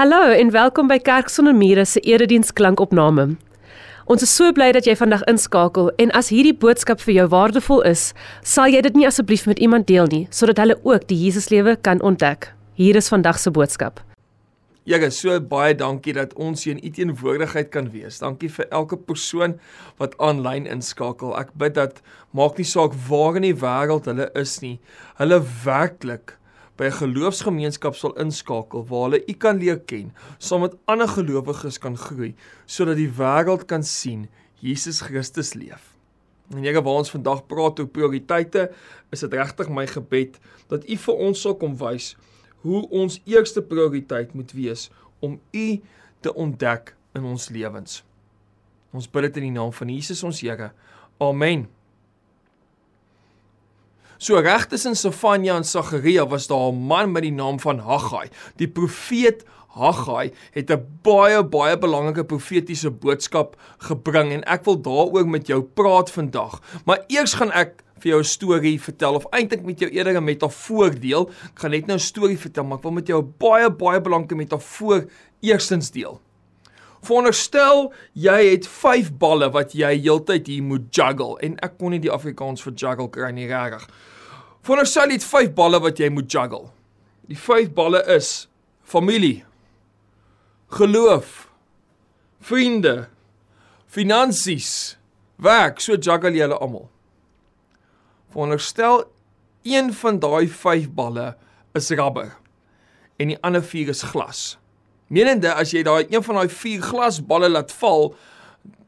Hallo en welkom by Kerk sonder mure se erediens klankopname. Ons is so bly dat jy vandag inskakel en as hierdie boodskap vir jou waardevol is, sal jy dit nie asseblief met iemand deel nie sodat hulle ook die Jesuslewe kan ontdek. Hier is vandag se boodskap. Here, so baie dankie dat ons hier in u teenwoordigheid kan wees. Dankie vir elke persoon wat aanlyn inskakel. Ek bid dat maak nie saak waar in die wêreld hulle is nie, hulle werklik by 'n geloofsgemeenskap sal inskakel waar hulle U kan leer ken, saam met ander gelowiges kan groei sodat die wêreld kan sien Jesus Christus leef. En Here, waar ons vandag praat oor prioriteite, is dit regtig my gebed dat U vir ons sal kom wys hoe ons eerste prioriteit moet wees om U te ontdek in ons lewens. Ons bid dit in die naam van Jesus ons Here. Amen. So reg tussen Sefanja en Sagaria was daar 'n man met die naam van Haggai. Die profeet Haggai het 'n baie baie belangrike profetiese boodskap gebring en ek wil daaroor met jou praat vandag. Maar eers gaan ek vir jou 'n storie vertel of eintlik met jou eerder 'n metafoor deel. Ek gaan net nou 'n storie vertel, maar ek wil met jou 'n baie baie belangrike metafoor eerstens deel. Veronderstel jy het 5 balle wat jy heeltyd hier moet juggle en ek kon nie die Afrikaans vir juggle kry nie regtig. Veronderstel jy het 5 balle wat jy moet juggle. Die 5 balle is familie, geloof, vriende, finansies, werk, so juggle jy hulle almal. Veronderstel een van daai 5 balle is rubber en die ander 4 is glas. Menende as jy daai een van daai vier glasballe laat val,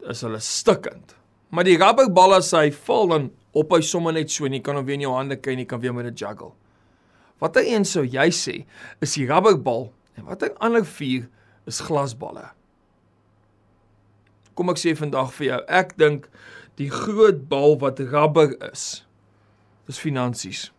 is hulle stikkend. Maar die rubberbal as hy val dan op hy sommer net so en jy kan hom weer in jou hande kry en jy kan weer met dit juggle. Watter een sou jy sê is die rubberbal en watter ander vier is glasballe? Kom ek sê vandag vir jou, ek dink die groot bal wat rubber is, is finansies.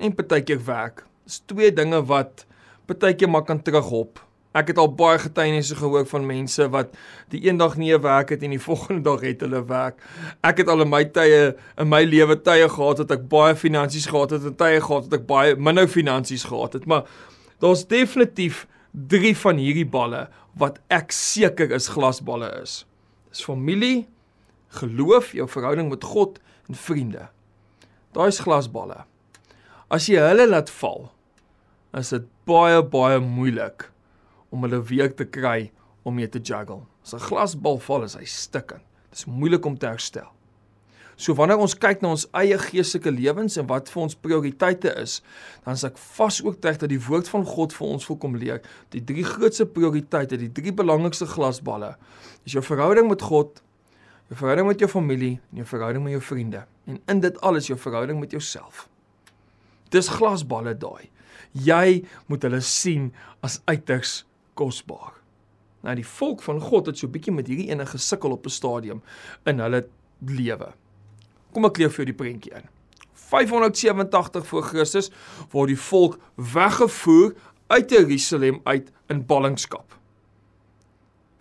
En partykeer werk. Dis twee dinge wat partykeer maar kan terughop. Ek het al baie getuienisse gehoor van mense wat die eendag nie 'n werk het en die volgende dag het hulle werk. Ek het al in my tye in my lewe tye gehad dat ek baie finansies gehad het en tye gehad dat ek baie minder finansies gehad het, maar daar's definitief drie van hierdie balle wat ek seker is glasballe is. Dis familie, geloof, jou verhouding met God en vriende. Daai is glasballe. As jy hulle laat val, is dit baie baie moeilik om hulle weer te kry om mee te juggle. As 'n glasbal val is hy stikkend. Dit is moeilik om te herstel. So wanneer ons kyk na ons eie geestelike lewens en wat vir ons prioriteite is, dan is ek vas reg dat die woord van God vir ons volkom leer. Die drie grootste prioriteite, die drie belangrikste glasballe, is jou verhouding met God, jou verhouding met jou familie en jou verhouding met jou vriende. En in dit alles jou verhouding met jouself. Dis glasballe daai jy moet hulle sien as uiters kosbaar. Nou die volk van God het so 'n bietjie met hierdie ene gesukkel op 'n stadium in hulle lewe. Kom ek leer vir jou die prentjie in. 587 voor Christus word die volk weggevoer uit Jerusalem uit in ballingskap.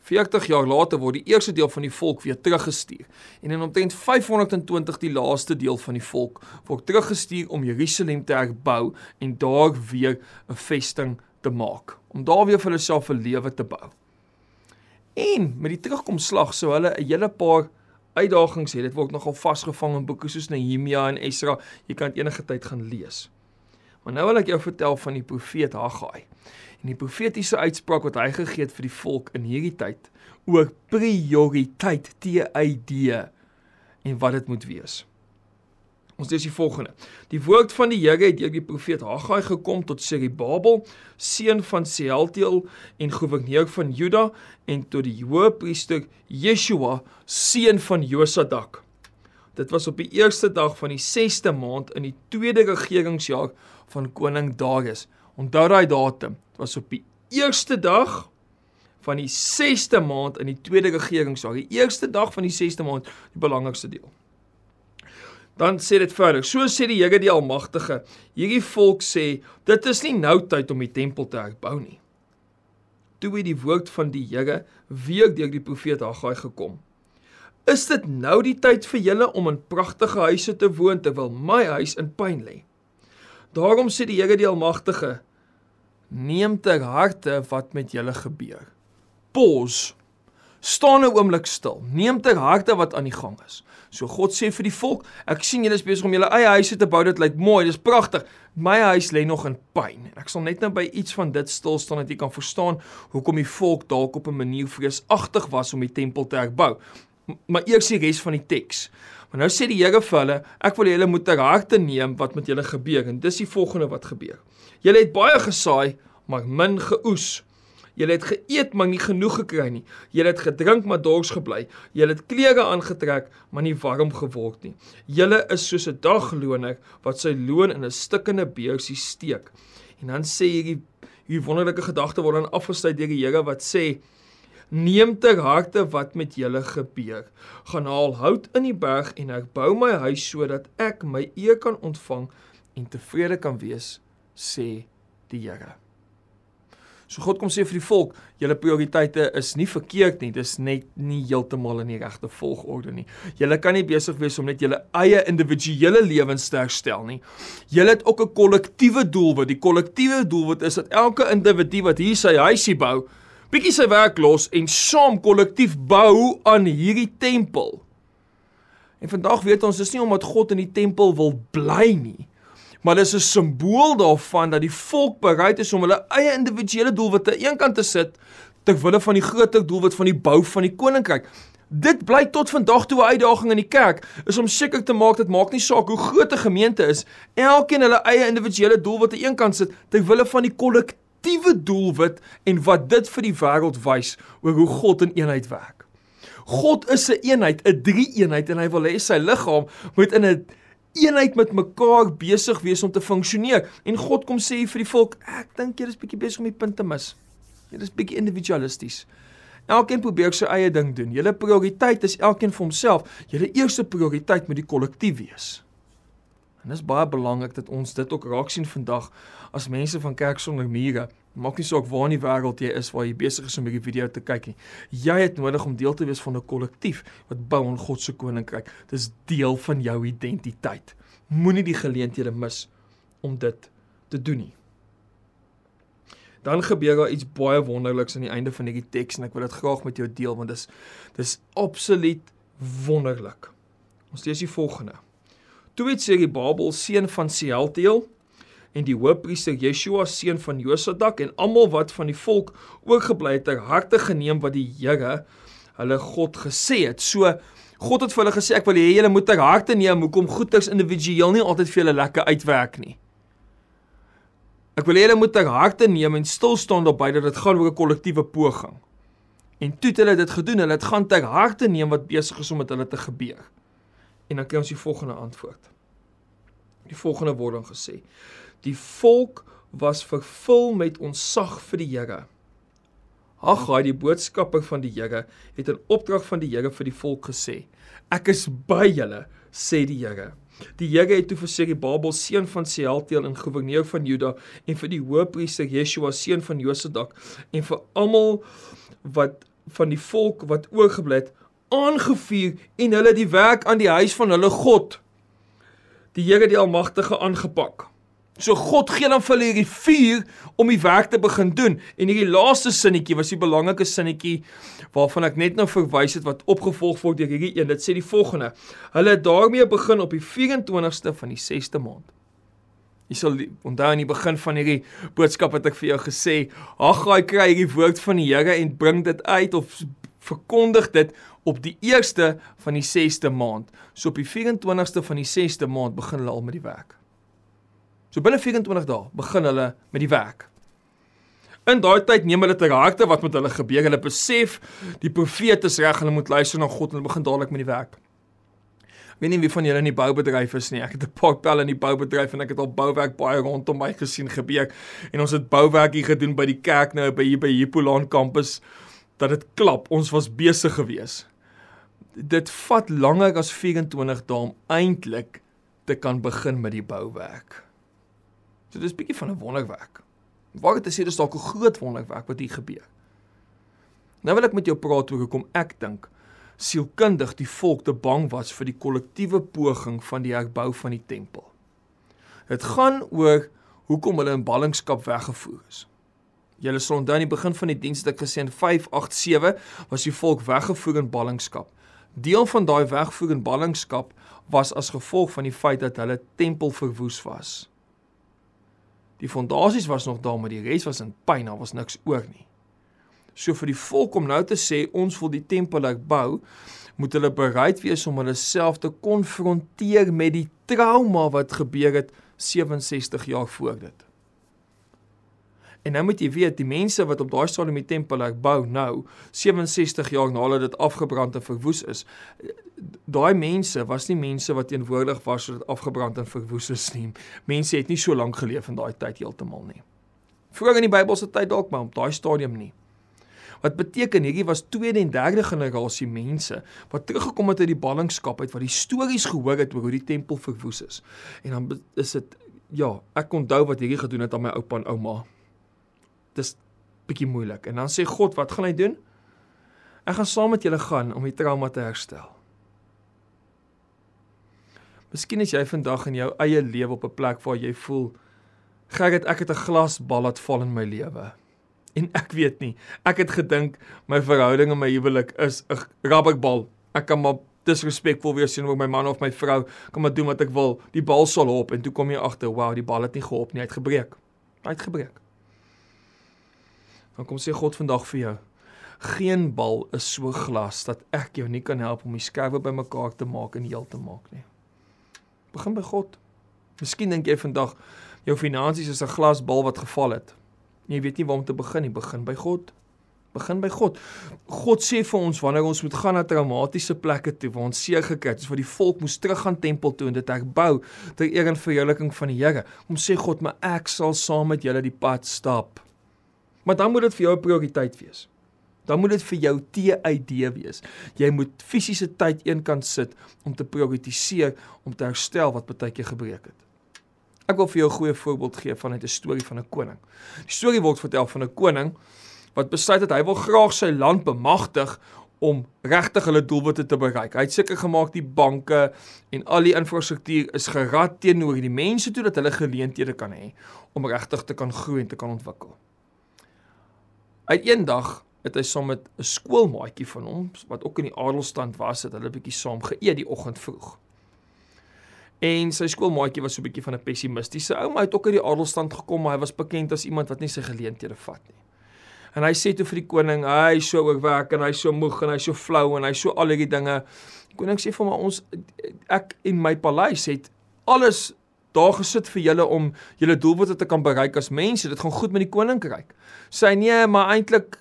40 jaar later word die eerste deel van die volk weer teruggestuur en in omtrent 520 die laaste deel van die volk word teruggestuur om Jerusalem te herbou en daar weer 'n vesting te maak, om daar weer vir hulle self 'n lewe te bou. En met die terugkomslag sou hulle 'n hele paar uitdagings hê. Dit word nogal vasgevang in boeke soos Nehemia en Esra. Jy kan enige tyd gaan lees. Maar nou wil ek jou vertel van die profeet Haggai en die profetiese uitspraak wat hy gegee het vir die volk in hierdie tyd oor prioriteit TID en wat dit moet wees. Ons lees die volgende. Die woord van die Here het deur die profeet Haggai gekom tot Serubabel, seun van Sealtiel en goewerneur van Juda en tot die hoëpriester Yeshua, seun van Josadak. Dit was op die eerste dag van die 6ste maand in die tweede regeringsjaar van koning Darius. Onthou daai datum. Dit was op die eerste dag van die 6ste maand in die tweede regeringsjaar. Die eerste dag van die 6ste maand, die belangrikste deel. Dan sê dit verder. So sê die Here die Almagtige. Hierdie volk sê, dit is nie nou tyd om die tempel te herbou nie. Toe het die woord van die Here weer deur die profeet Haggai gekom. Is dit nou die tyd vir julle om in pragtige huise te woon terwyl my huis in pyn lê? Daarom sê die Here die Almagtige, neem ter harte wat met julle gebeur. Pause. Staan 'n oomblik stil. Neem ter harte wat aan die gang is. So God sê vir die volk, ek sien julle is besig om julle eie huise te bou. Dit lyk mooi, dis pragtig. My huis lê nog in pyn. Ek sal net nou by iets van dit stil staan dat jy kan verstaan hoekom die volk dalk op 'n manier vreesagtig was om die tempel te herbou. Maar eers die res van die teks. Maar nou sê die Here vir hulle, ek wil julle moet ter harte neem wat met julle gebeur en dis die volgende wat gebeur. Julle het baie gesaai, maar min geoes. Julle het geëet maar nie genoeg gekry nie. Julle het gedrink maar dors gebly. Julle het klere aangetrek maar nie warm geword nie. Julle is soos 'n dagloner wat sy loon in 'n stikkende beursie steek. En dan sê hierdie hierdie wonderlike gedagte word dan afgesluit deur die Here wat sê Neem ter harte wat met julle gebeur. Gaan haal hout in die berg en ek bou my huis sodat ek my eer kan ontvang en tevrede kan wees, sê die Here. So God kom sê vir die volk, julle prioriteite is nie verkeerd nie, dis net nie heeltemal in die regte volgorde nie. Julle kan nie besig wees om net julle eie individuele lewens te herstel nie. Julle het ook 'n kollektiewe doelwit. Die kollektiewe doelwit is dat elke individu wat hier sy huisie bou, bietjie sy werk los en saam kollektief bou aan hierdie tempel. En vandag weet ons dis nie omdat God in die tempel wil bly nie maar dis 'n simbool daarvan dat die volk bereid is om hulle eie individuele doelwitte eenkant te sit ter wille van die groter doelwit van die bou van die koninkryk. Dit bly tot vandag toe 'n uitdaging in die kerk is om seker te maak dit maak nie saak hoe groot 'n gemeente is, elkeen hulle eie individuele doelwitte eenkant sit ter wille van die kollektiewe doelwit en wat dit vir die wêreld wys oor hoe God in eenheid werk. God is 'n eenheid, 'n drie-eenheid en hy wil hê sy liggaam moet in 'n eenheid met mekaar besig wees om te funksioneer. En God kom sê vir die volk, ek dink julle is bietjie besig om die punt te mis. Julle is bietjie individualisties. Elkeen probeer sy eie ding doen. Julle prioriteit is elkeen vir homself. Julle eerste prioriteit moet die kollektief wees. En dit is baie belangrik dat ons dit ook raak sien vandag as mense van kerk sonder mure. Maak nie saak waar in die wêreld jy is waar jy besig is om hierdie video te kyk nie. Jy het nodig om deel te wees van 'n kollektief wat bou aan God se koninkryk. Dis deel van jou identiteit. Moenie die geleenthede mis om dit te doen nie. Dan gebeur daar iets baie wonderliks aan die einde van hierdie teks en ek wil dit graag met jou deel want dis dis absoluut wonderlik. Ons lees die volgende. Toe het Serubabel seun van Sealtiel en die hoofpriester Yeshua seun van Josadak en almal wat van die volk oorgebly het ter harte geneem wat die Here hulle God gesê het. So God het vir hulle gesê ek wil hê julle moet ter harte neem hoekom goeders individueel nie altyd vir julle lekker uitwerk nie. Ek wil hê julle moet ter harte neem en stil staan daarby dat dit gaan oor 'n kollektiewe poging. En toe het hulle dit gedoen, hulle het gaan ter harte neem wat besig is om met hulle te gebeur. En dan kry ons die volgende antwoord. Die volgende word dan gesê: Die volk was vervul met ontzag vir die Here. Haggai, die boodskapper van die Here, het in opdrag van die Here vir die volk gesê: Ek is by julle, sê die Here. Die Here het toe vir Serubabel seun van Sealtiel en goewerneur van Juda en vir die hoofpriester Yeshua seun van Josadak en vir almal wat van die volk wat oorgebly het aangevuur en hulle die werk aan die huis van hulle God die Here die Almagtige aangepak. So God gee dan vir hulle hierdie vuur om die werk te begin doen. En hierdie laaste sinnetjie was die belangrike sinnetjie waarvan ek net nou verwys het wat opgevolg word deur hierdie een. Dit sê die volgende: Hulle het daarmee begin op die 24ste van die 6ste maand. Jy sal onthou in die begin van hierdie boodskap het ek vir jou gesê, Haggai kry hierdie woord van die Here en bring dit uit of verkondig dit op die 1ste van die 6ste maand. So op die 24ste van die 6ste maand begin hulle al met die werk. So binne 24 dae begin hulle met die werk. In daai tyd neem hulle ter harte wat met hulle gebeur. Hulle besef die profeet is reg, hulle moet luister na God en hulle begin dadelik met die werk. Ek weet nie wie van julle in die boubedryf is nie. Ek het 'n paar pel in die boubedryf en ek het al bouwerk baie rondom my gesien gebeur. En ons het bouwerk hier gedoen by die kerk nou by hier by Hippolaan kampus dat dit klap. Ons was besig geweest. Dit vat langer as 24 dae om eintlik te kan begin met die bouwerk. So dis 'n bietjie van 'n wonderwerk. Waar dit sê dis dalk 'n groot wonderwerk wat hier gebeur. Nou wil ek met jou praat oor hoekom ek dink sielkundig die volk te bang was vir die kollektiewe poging van die herbou van die tempel. Dit gaan oor hoekom hulle in ballingskap weggevoer is. Julle sal onthou aan die begin van die diens het ek gesê in 587 was die volk weggevoer in ballingskap. Deel van daai wegvoer in ballingskap was as gevolg van die feit dat hulle tempel verwoes was. Die fondasies was nog daar, maar die res was in pyn, daar was niks oor nie. So vir die volk om nou te sê ons wil die tempel herbou, moet hulle bereid wees om hulle self te konfronteer met die trauma wat gebeur het 67 jaar voor dit. En nou moet jy weet, die mense wat op daai stadium die tempel herbou nou, 67 jaar nadat dit afgebrand en verwoes is, daai mense was nie mense wat teenwoordig was sodat afgebrand en verwoes is nie. Mense het nie so lank geleef in daai tyd heeltemal nie. Vroeger in die Bybelse tyd dalk, maar op daai stadium nie. Wat beteken hierdie was tweede en derde generasie mense wat teruggekom het uit die ballingskap uit wat die stories gehoor het oor hoe die tempel verwoes is. En dan is dit ja, ek onthou wat hierdie gedoen het aan my oupa en ouma dis bietjie moeilik. En dan sê God, wat gaan hy doen? Ek gaan saam met julle gaan om die trauma te herstel. Miskien is jy vandag in jou eie lewe op 'n plek waar jy voel Gerrit, ek het 'n glasbal laat val in my lewe. En ek weet nie, ek het gedink my verhouding en my huwelik is 'n rubberbal. Ek kan maar disrespekvol wees teenoor my man of my vrou, kan maar doen wat ek wil. Die bal sal hop en toe kom jy agter, wow, die bal het nie gehop nie, hy het gebreek. Hy het gebreek dan kom sê God vandag vir jou geen bal is so glas dat ek jou nie kan help om die skerwe bymekaar te maak en heel te maak nie. Begin by God. Miskien dink jy vandag jou finansies is 'n glasbal wat geval het. Jy weet nie waar om te begin nie. Begin by God. Begin by God. God sê vir ons wanneer ons moet gaan na traumatiese plekke toe waar ons seer gekry het waar die volk moes teruggaan tempel toe en dit herbou ter eer en verheerliking van die Here om sê God maar ek sal saam met julle die pad stap Maar dan moet dit vir jou 'n prioriteit wees. Dan moet dit vir jou TID wees. Jy moet fisiese tyd eenkant sit om te prioritiseer om te herstel wat baie keer gebreek het. Ek wil vir jou 'n goeie voorbeeld gee van 'n storie van 'n koning. Die storie word vertel van 'n koning wat besluit het hy wil graag sy land bemagtig om regtig hulle doelwitte te bereik. Hy het seker gemaak die banke en al die infrastruktuur is gerad teenoor die mense toe dat hulle geleenthede kan hê om regtig te kan groei en te kan ontwikkel. Uit eendag het hy saam met 'n skoolmaatjie van hom wat ook in die adelstand was, het hulle bietjie saam geëet die oggend vroeg. En sy skoolmaatjie was so 'n bietjie van 'n pessimistiese ou, maar hy het ook uit die adelstand gekom, maar hy was bekend as iemand wat nie sy geleenthede vat nie. En hy sê toe vir die koning, hy is so oorwerk en hy is so moeg en hy is so flou en hy is so al hierdie dinge. Die koning sê vir hom, ons ek en my paleis het alles daar gesit vir julle om julle doelwitte te kan bereik as mense. Dit gaan goed met die koninkryk. Sê nee, maar eintlik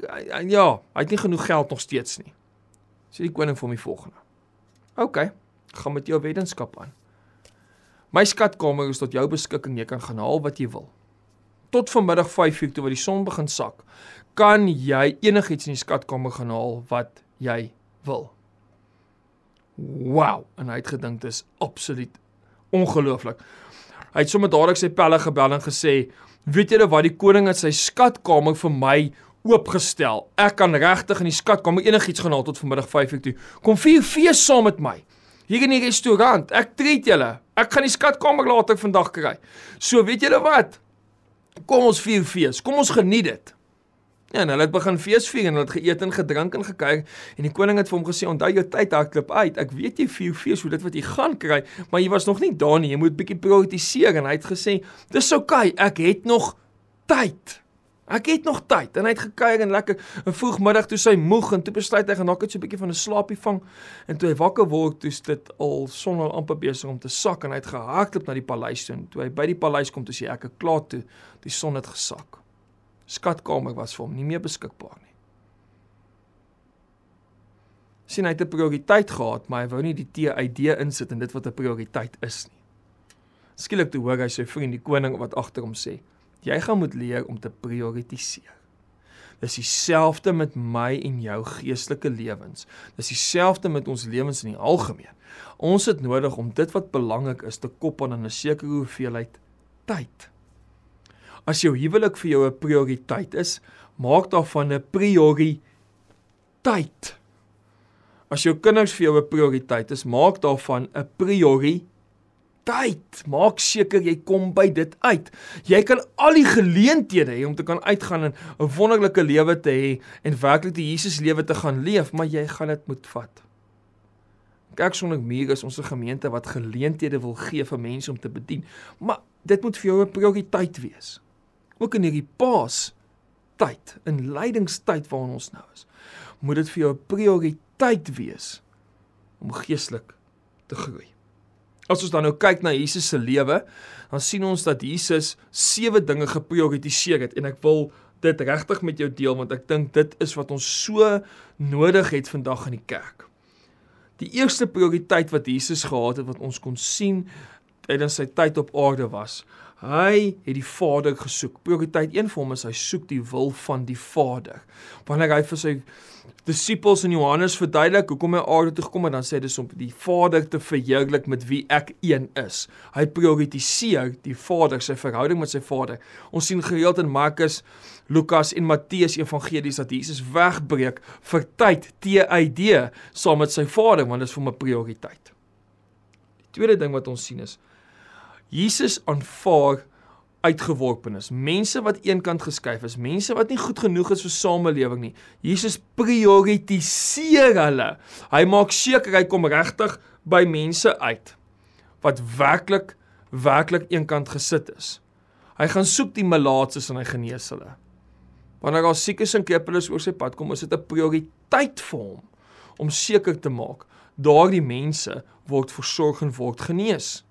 ja, hy het nie genoeg geld nog steeds nie. Sê die koning vir hom die volgende. OK, gaan met jou wetenskap aan. My skatkamer is tot jou beskikking. Jy kan gaan haal wat jy wil. Tot vanmiddag 5:00 toe wat die son begin sak, kan jy enigiets in die skatkamer gaan haal wat jy wil. Wow, en hy het gedink dis absoluut ongelooflik. Hy het sommer dadelik sy pelle gebel en gesê: "Weet julle wat die koning het sy skatkamer vir my oopgestel. Ek kan regtig in die skatkamer enigiets gaan haal tot vanmiddag 5:00 toe. Kom vier fees saam met my. Hier in die restaurant. Ek treat julle. Ek gaan die skatkamer later vandag kry. So weet julle wat? Kom ons vier fees. Kom ons geniet dit." Ja, en hulle het begin feesvier en hulle het geëet en gedrink en gekuier en die koning het vir hom gesê onthou jou tyd hardloop uit. Ek weet jy vier fees hoe dit wat jy gaan kry, maar jy was nog nie daar nie. Jy moet bietjie prioritiseer en hy het gesê, "Dis oukei, okay, ek het nog tyd." Ek het nog tyd en hy het gekuier en lekker 'n vroegmiddag toe sy moeg en toe besluit hy gaan dalk net so 'n bietjie van 'n slaapie vang en toe hy wakker word toe dit al son al amper besig om te sak en hy het gehardloop na die paleis toe toe hy by die paleis kom toe sê ek ek klaar toe die son het gesak skatkamer was vir hom nie meer beskikbaar nie. Sien hy het 'n prioriteit gehad, maar hy wou nie die TID insit in dit wat 'n prioriteit is nie. Skielik toe hoor hy sy vriend die koning wat agter hom sê: "Jy gaan moet leer om te prioritiseer." Dis dieselfde met my en jou geestelike lewens. Dis dieselfde met ons lewens in die algemeen. Ons het nodig om dit wat belangrik is te koppel aan 'n sekere hoeveelheid tyd. As jou huwelik vir jou 'n prioriteit is, maak daarvan 'n prioriteit. As jou kinders vir jou 'n prioriteit is, maak daarvan 'n prioriteit. Maak seker jy kom by dit uit. Jy kan al die geleenthede hê om te kan uitgaan en 'n wonderlike lewe te hê en werklik die Jesus lewe te gaan leef, maar jy gaan dit moet vat. Kerk sonder muur is ons 'n gemeente wat geleenthede wil gee vir mense om te bedien, maar dit moet vir jou 'n prioriteit wees. Ook in hierdie Paas tyd, in lydingstyd waarin ons nou is, moet dit vir jou 'n prioriteit wees om geestelik te groei. As ons dan nou kyk na Jesus se lewe, dan sien ons dat Jesus sewe dinge geprioritiseer het en ek wil dit regtig met jou deel want ek dink dit is wat ons so nodig het vandag in die kerk. Die eerste prioriteit wat Jesus gehad het wat ons kon sien tydens sy tyd op aarde was, hy het die Vader gesoek. Prioriteit 1 vir hom is hy soek die wil van die Vader. Wanneer hy vir sy disippels in Johannes verduidelik hoekom hy aarde toe gekom het, dan sê hy dis om die Vader te verheerlik met wie ek een is. Hy prioritiseer die Vader, sy verhouding met sy Vader. Ons sien gereeld in Markus, Lukas en Matteus evangelies dat Jesus wegbreek vir tyd TID saam met sy Vader, want dit is vir hom 'n prioriteit. Die tweede ding wat ons sien is Jesus aanvaar uitgeworpenes, mense wat eenkant geskuif is, mense wat nie goed genoeg is vir samelewing nie. Jesus prioritiseer hulle. Hy maak seker hy kom regtig by mense uit wat werklik werklik eenkant gesit is. Hy gaan soek die malaatses en hy genees hulle. Wanneer daar siekes en krepeles oor sy pad kom, is dit 'n prioriteit vir hom om seker te maak daardie mense word versorg en word genees.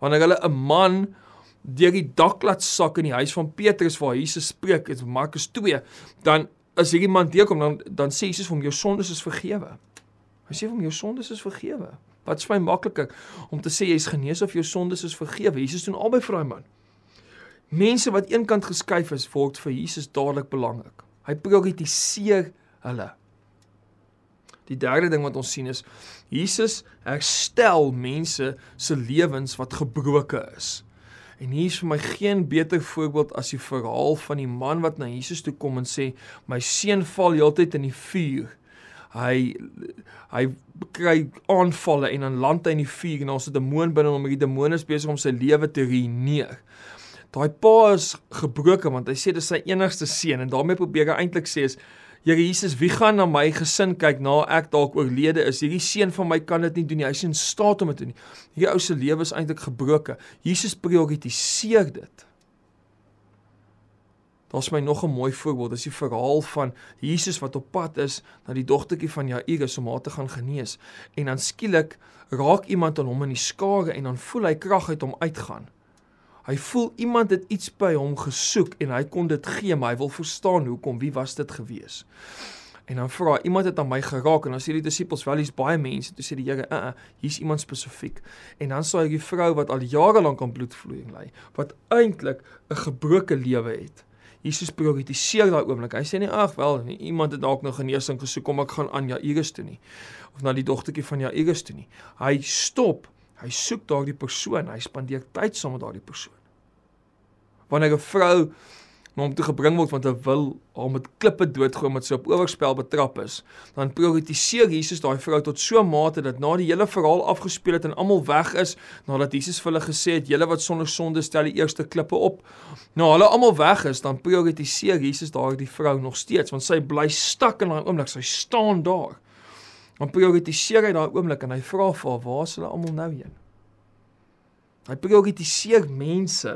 Wanneer hulle 'n man deur die dak laat sak in die huis van Petrus waar Jesus spreek in Markus 2, dan as hierdie man deurkom dan dan sê Jesus vir hom jou sondes is vergewe. Hy sê vir hom jou sondes is vergewe. Wat is my makliker om te sê jy's genees of jou sondes is vergewe? Jesus doen albei vir daai man. Mense wat eenkant geskuif is, word vir Jesus dadelik belangrik. Hy prioritiseer hulle. Die derde ding wat ons sien is Jesus herstel mense se lewens wat gebroke is. En hier is vir my geen beter voorbeeld as die verhaal van die man wat na Jesus toe kom en sê my seun val heeltyd in die vuur. Hy hy kry aanvalle en dan land hy in die vuur en daar's 'n demoon binne hom en die demoon is besig om sy lewe te ruïneer. Daai pa is gebroken want hy sê dis sy enigste seun en daarmee probeer hy eintlik sê is Here Jesus, wie gaan na my gesin kyk na ek dalk oorlede is? Hierdie seun van my kan dit nie doen nie. Hy is in staat om dit te doen. Hierdie ou se lewe is eintlik gebroken. Jesus prioritiseer dit. Daar's my nog 'n mooi voorbeeld. Dis die verhaal van Jesus wat op pad is na die dogtertjie van Jairus om haar te gaan genees. En dan skielik raak iemand aan hom in die skare en dan voel hy krag uit hom uitgaan. Hy voel iemand het iets by hom gesoek en hy kon dit gee, maar hy wil verstaan hoekom, wie was dit gewees? En dan vra iemand het aan my geraak en dan sê die disippels wel hier's baie mense, toe sê die Here, "Uh, hier's iemand spesifiek." En dan sê hy die vrou wat al jare lank aan bloedvloeiing ly, wat eintlik 'n gebroke lewe het. Jesus prioritiseer daai oomblik. Hy sê nie ag wel, nie, iemand het dalk nog genesing gesoek kom ek gaan aan Jairus toe nie of na die dogtertjie van Jairus toe nie. Hy stop, hy soek daardie persoon, hy spandeer tyd saam met daardie persoon wanneer 'n vrou na hom toe gebring word want hy wil haar met klippe doodgooi omdat sy op oorspel betrap is, dan prioritiseer Jesus daai vrou tot so 'n mate dat na die hele verhaal afgespeel het en almal weg is, nadat Jesus vir hulle gesê het: "Julle wat sonder sonde stel die eerste klippe op." Nou hulle almal weg is, dan prioritiseer Jesus daardie vrou nog steeds want sy bly stak in daai oomblik, sy staan daar. Dan prioritiseer hy daai oomblik en hy vra vir haar: "Waar is hulle almal nou heen?" Hy prioritiseer mense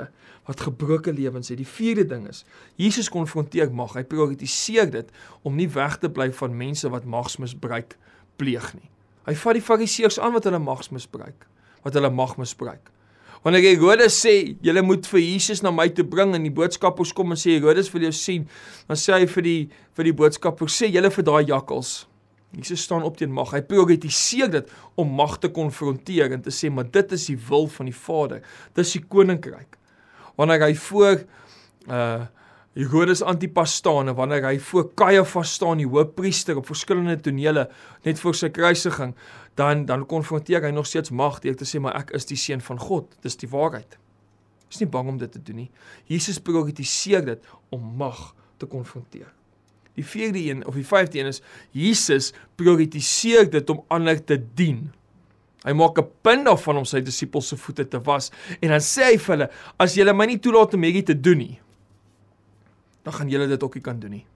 wat gebroke lewens het. Die vierde ding is Jesus konfronteer mag. Hy prioritiseer dit om nie weg te bly van mense wat magsmisbruik pleeg nie. Hy vat die fariseërs aan wat hulle magsmisbruik, wat hulle mag misbruik. Wanneer Herodes sê, "Julle moet vir Jesus na my toe bring" en die boodskappers kom en sê Herodes wil jou sien, dan sê hy vir die vir die boodskappers, "Sê julle vir daai jakkals, Jesus staan op teen mag. Hy prioritiseer dit om mag te konfronteer en te sê, "Maar dit is die wil van die Vader. Dis die koninkryk." wanneer hy voor uh Herodes Antipas staan en wanneer hy voor Caiaphas staan, die hoofpriester op verskillende tonele net voor sy kruisiging, dan dan konfronteer hy nog steeds mag deur te sê maar ek is die seun van God. Dis die waarheid. Is nie bang om dit te doen nie. Jesus prioritiseer dit om mag te konfronteer. Die vierde een of die vyfde een is Jesus prioritiseer dit om ander te dien. Hy maak 'n punt daarvan om sy disippels se voete te was en dan sê hy vir hulle: "As julle my nie toelaat om hierdie te doen nie, dan gaan julle dit ook nie kan doen nie."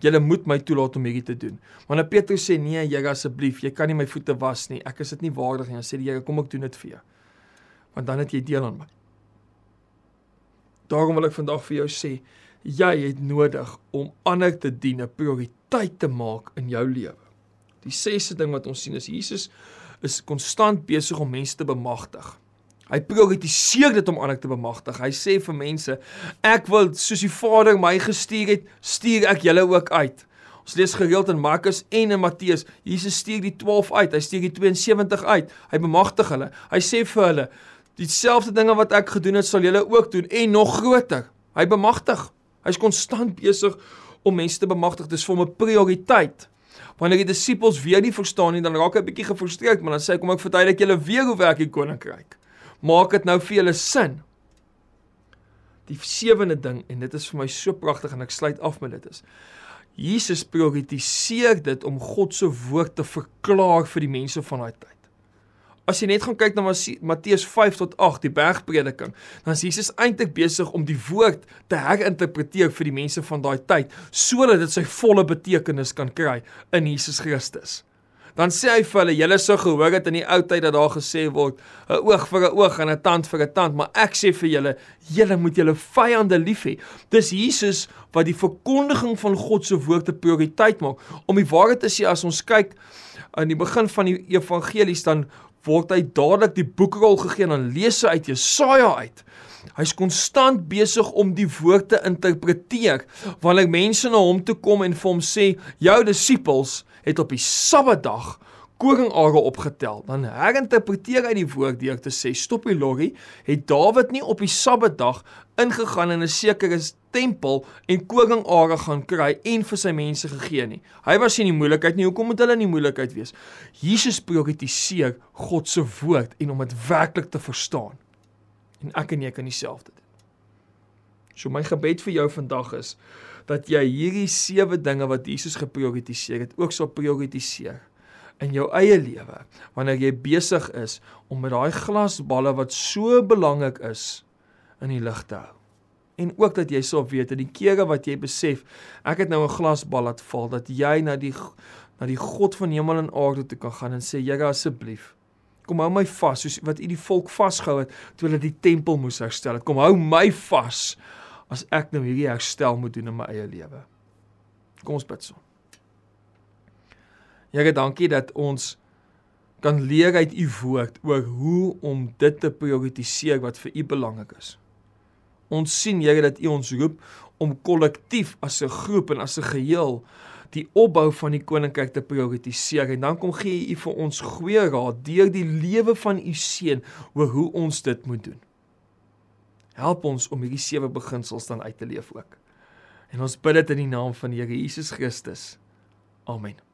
Julle moet my toelaat om hierdie te doen. Maar nou Petrus sê nee, Here asseblief, jy kan nie my voete was nie. Ek is dit nie waardig nie. Dan sê die Here, kom ek doen dit vir jou. Want dan het jy deel aan my. Daarom wil ek vandag vir jou sê, jy het nodig om ander te dien, 'n prioriteit te maak in jou lewe. Die sesde ding wat ons sien is Jesus is konstant besig om mense te bemagtig. Hy prioritiseer dit om ander te bemagtig. Hy sê vir mense, ek wil soos die Vader my gestuur het, stuur ek julle ook uit. Ons lees gereeld in Markus en in Matteus, Jesus stuur die 12 uit, hy stuur die 72 uit. Hy bemagtig hulle. Hy sê vir hulle, dieselfde dinge wat ek gedoen het, sal julle ook doen en nog groter. Hy bemagtig. Hy's konstant besig om mense te bemagtig. Dis vir hom 'n prioriteit. Wanneer die disippels weer nie verstaan nie, dan raak hy 'n bietjie gefrustreerd, maar dan sê hy kom ek verduidelik julle weer hoe werk die koninkryk. Maak dit nou vir julle sin. Die sewende ding en dit is vir my so pragtig en ek sluit af met dit is. Jesus prioritiseer dit om God se woord te verklaar vir die mense van daai tyd. As jy net gaan kyk na Matteus 5 tot 8, die bergprediking, dan is Jesus eintlik besig om die woord te herinterpreteer vir die mense van daai tyd sodat dit sy volle betekenis kan kry in Jesus Christus. Dan sê hy vir hulle, julle sou gehoor het in die ou tyd dat daar gesê word, 'n oog vir 'n oog en 'n tand vir 'n tand, maar ek sê vir julle, julle moet julle vyande lief hê. Dis Jesus wat die verkondiging van God se woord 'n prioriteit maak. Om die waarheid te sê as ons kyk aan die begin van die evangelies dan word hy dadelik die boekrol gegee en dan lees hy uit Jesaja uit. Hy's konstant besig om die woord te interpreteer wanneer mense na hom toe kom en vir hom sê jou disippels het op die Sabbatdag koringare opgetel. Dan herinterpreteer hy die woord deur te sê stop die lorry, het Dawid nie op die Sabbatdag ingegaan in 'n sekere tempel en koringare gaan kry en vir sy mense gegee nie. Hy was nie in die moeilikheid nie. Hoekom moet hulle in die moeilikheid wees? Jesus prioritiseer God se woord en om dit werklik te verstaan. En ek en jy kan dieselfde doen. So my gebed vir jou vandag is dat jy hierdie sewe dinge wat Jesus geprioritiseer het, ook sal prioritiseer in jou eie lewe wanneer jy besig is om met daai glasballe wat so belangrik is in die lig te hou. En ook dat jy sal weet dat die kere wat jy besef, ek het nou 'n glasbal laat val dat jy na die na die God van hemel en aarde toe kan gaan en sê Here asseblief kom hou my vas soos wat u die volk vasgehou het toe hulle die tempel moes herstel het. Kom hou my vas as ek nou hierdie herstel moet doen in my eie lewe. Kom ons bid saam. Here, dankie dat ons kan leer uit u woord oor hoe om dit te prioritiseer wat vir u belangrik is. Ons sien Here dat U ons roep om kollektief as 'n groep en as 'n geheel die opbou van die koninkryk te prioritiseer en dan kom gee U vir ons goeie raad deur die lewe van U seun oor hoe ons dit moet doen. Help ons om hierdie sewe beginsels dan uit te leef ook. En ons bid dit in die naam van die Here Jesus Christus. Amen.